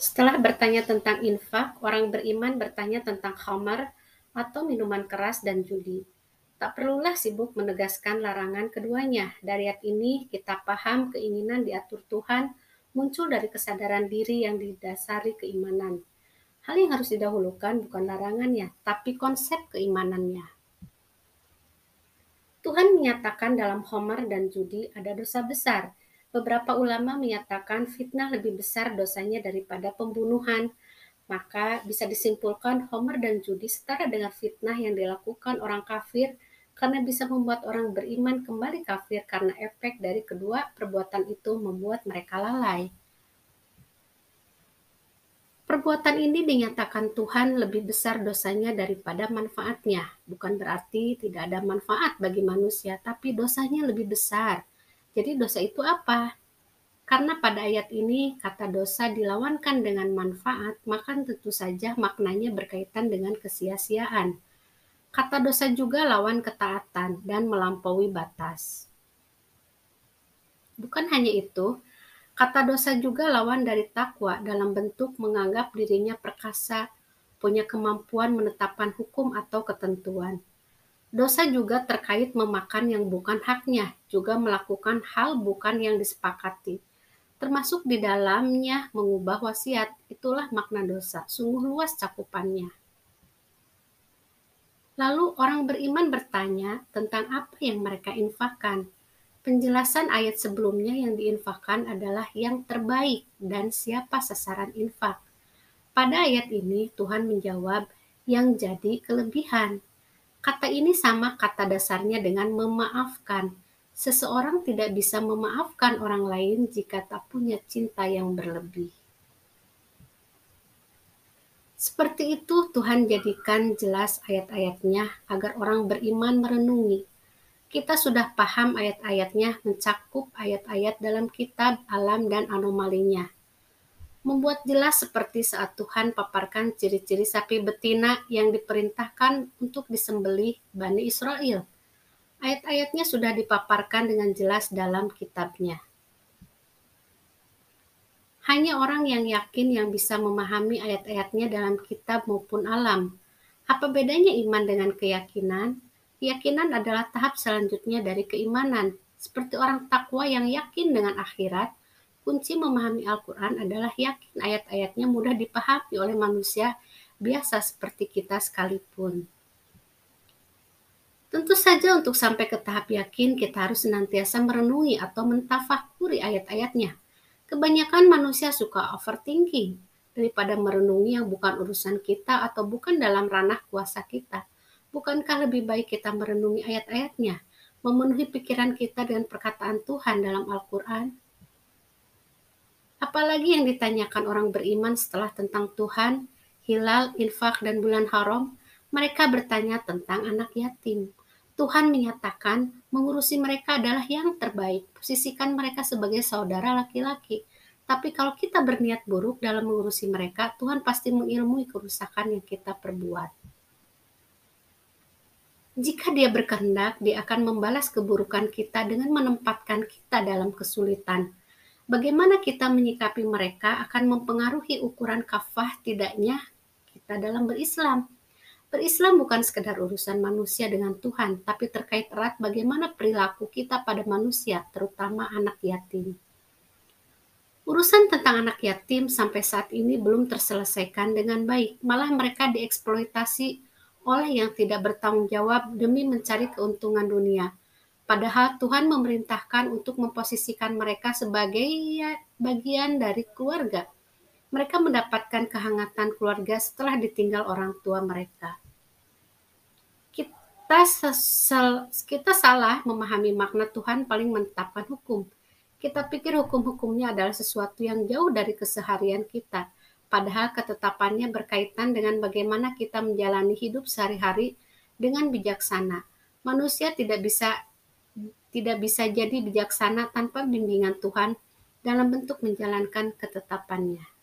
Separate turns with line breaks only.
Setelah bertanya tentang infak, orang beriman bertanya tentang khamar atau minuman keras dan judi. Tak perlulah sibuk menegaskan larangan keduanya. Dari ayat ini kita paham keinginan diatur Tuhan muncul dari kesadaran diri yang didasari keimanan. Hal yang harus didahulukan bukan larangannya, tapi konsep keimanannya. Tuhan menyatakan dalam Homer dan judi ada dosa besar, Beberapa ulama menyatakan fitnah lebih besar dosanya daripada pembunuhan. Maka bisa disimpulkan Homer dan judi setara dengan fitnah yang dilakukan orang kafir karena bisa membuat orang beriman kembali kafir karena efek dari kedua perbuatan itu membuat mereka lalai. Perbuatan ini dinyatakan Tuhan lebih besar dosanya daripada manfaatnya. Bukan berarti tidak ada manfaat bagi manusia, tapi dosanya lebih besar. Jadi dosa itu apa? Karena pada ayat ini kata dosa dilawankan dengan manfaat, maka tentu saja maknanya berkaitan dengan kesia-siaan. Kata dosa juga lawan ketaatan dan melampaui batas. Bukan hanya itu, kata dosa juga lawan dari takwa dalam bentuk menganggap dirinya perkasa, punya kemampuan menetapkan hukum atau ketentuan. Dosa juga terkait memakan yang bukan haknya, juga melakukan hal bukan yang disepakati. Termasuk di dalamnya mengubah wasiat, itulah makna dosa, sungguh luas cakupannya. Lalu orang beriman bertanya tentang apa yang mereka infakkan. Penjelasan ayat sebelumnya yang diinfakkan adalah yang terbaik dan siapa sasaran infak. Pada ayat ini Tuhan menjawab yang jadi kelebihan. Kata ini sama kata dasarnya dengan memaafkan. Seseorang tidak bisa memaafkan orang lain jika tak punya cinta yang berlebih. Seperti itu Tuhan jadikan jelas ayat-ayatnya agar orang beriman merenungi. Kita sudah paham ayat-ayatnya mencakup ayat-ayat dalam kitab alam dan anomalinya membuat jelas seperti saat Tuhan paparkan ciri-ciri sapi betina yang diperintahkan untuk disembelih Bani Israel. Ayat-ayatnya sudah dipaparkan dengan jelas dalam kitabnya. Hanya orang yang yakin yang bisa memahami ayat-ayatnya dalam kitab maupun alam. Apa bedanya iman dengan keyakinan? Keyakinan adalah tahap selanjutnya dari keimanan, seperti orang takwa yang yakin dengan akhirat, Kunci memahami Al-Quran adalah yakin ayat-ayatnya mudah dipahami oleh manusia biasa seperti kita sekalipun. Tentu saja untuk sampai ke tahap yakin kita harus senantiasa merenungi atau mentafakuri ayat-ayatnya. Kebanyakan manusia suka overthinking daripada merenungi yang bukan urusan kita atau bukan dalam ranah kuasa kita. Bukankah lebih baik kita merenungi ayat-ayatnya, memenuhi pikiran kita dengan perkataan Tuhan dalam Al-Quran? Apalagi yang ditanyakan orang beriman setelah tentang Tuhan, hilal, infak, dan bulan haram, mereka bertanya tentang anak yatim. Tuhan menyatakan mengurusi mereka adalah yang terbaik, posisikan mereka sebagai saudara laki-laki. Tapi kalau kita berniat buruk dalam mengurusi mereka, Tuhan pasti mengilmui kerusakan yang kita perbuat. Jika dia berkehendak, dia akan membalas keburukan kita dengan menempatkan kita dalam kesulitan bagaimana kita menyikapi mereka akan mempengaruhi ukuran kafah tidaknya kita dalam berislam. Berislam bukan sekedar urusan manusia dengan Tuhan, tapi terkait erat bagaimana perilaku kita pada manusia, terutama anak yatim. Urusan tentang anak yatim sampai saat ini belum terselesaikan dengan baik, malah mereka dieksploitasi oleh yang tidak bertanggung jawab demi mencari keuntungan dunia. Padahal Tuhan memerintahkan untuk memposisikan mereka sebagai ya, bagian dari keluarga. Mereka mendapatkan kehangatan keluarga setelah ditinggal orang tua mereka. Kita, sesel, kita salah memahami makna Tuhan paling menetapkan hukum. Kita pikir hukum-hukumnya adalah sesuatu yang jauh dari keseharian kita. Padahal ketetapannya berkaitan dengan bagaimana kita menjalani hidup sehari-hari dengan bijaksana. Manusia tidak bisa tidak bisa jadi bijaksana tanpa bimbingan Tuhan dalam bentuk menjalankan ketetapannya.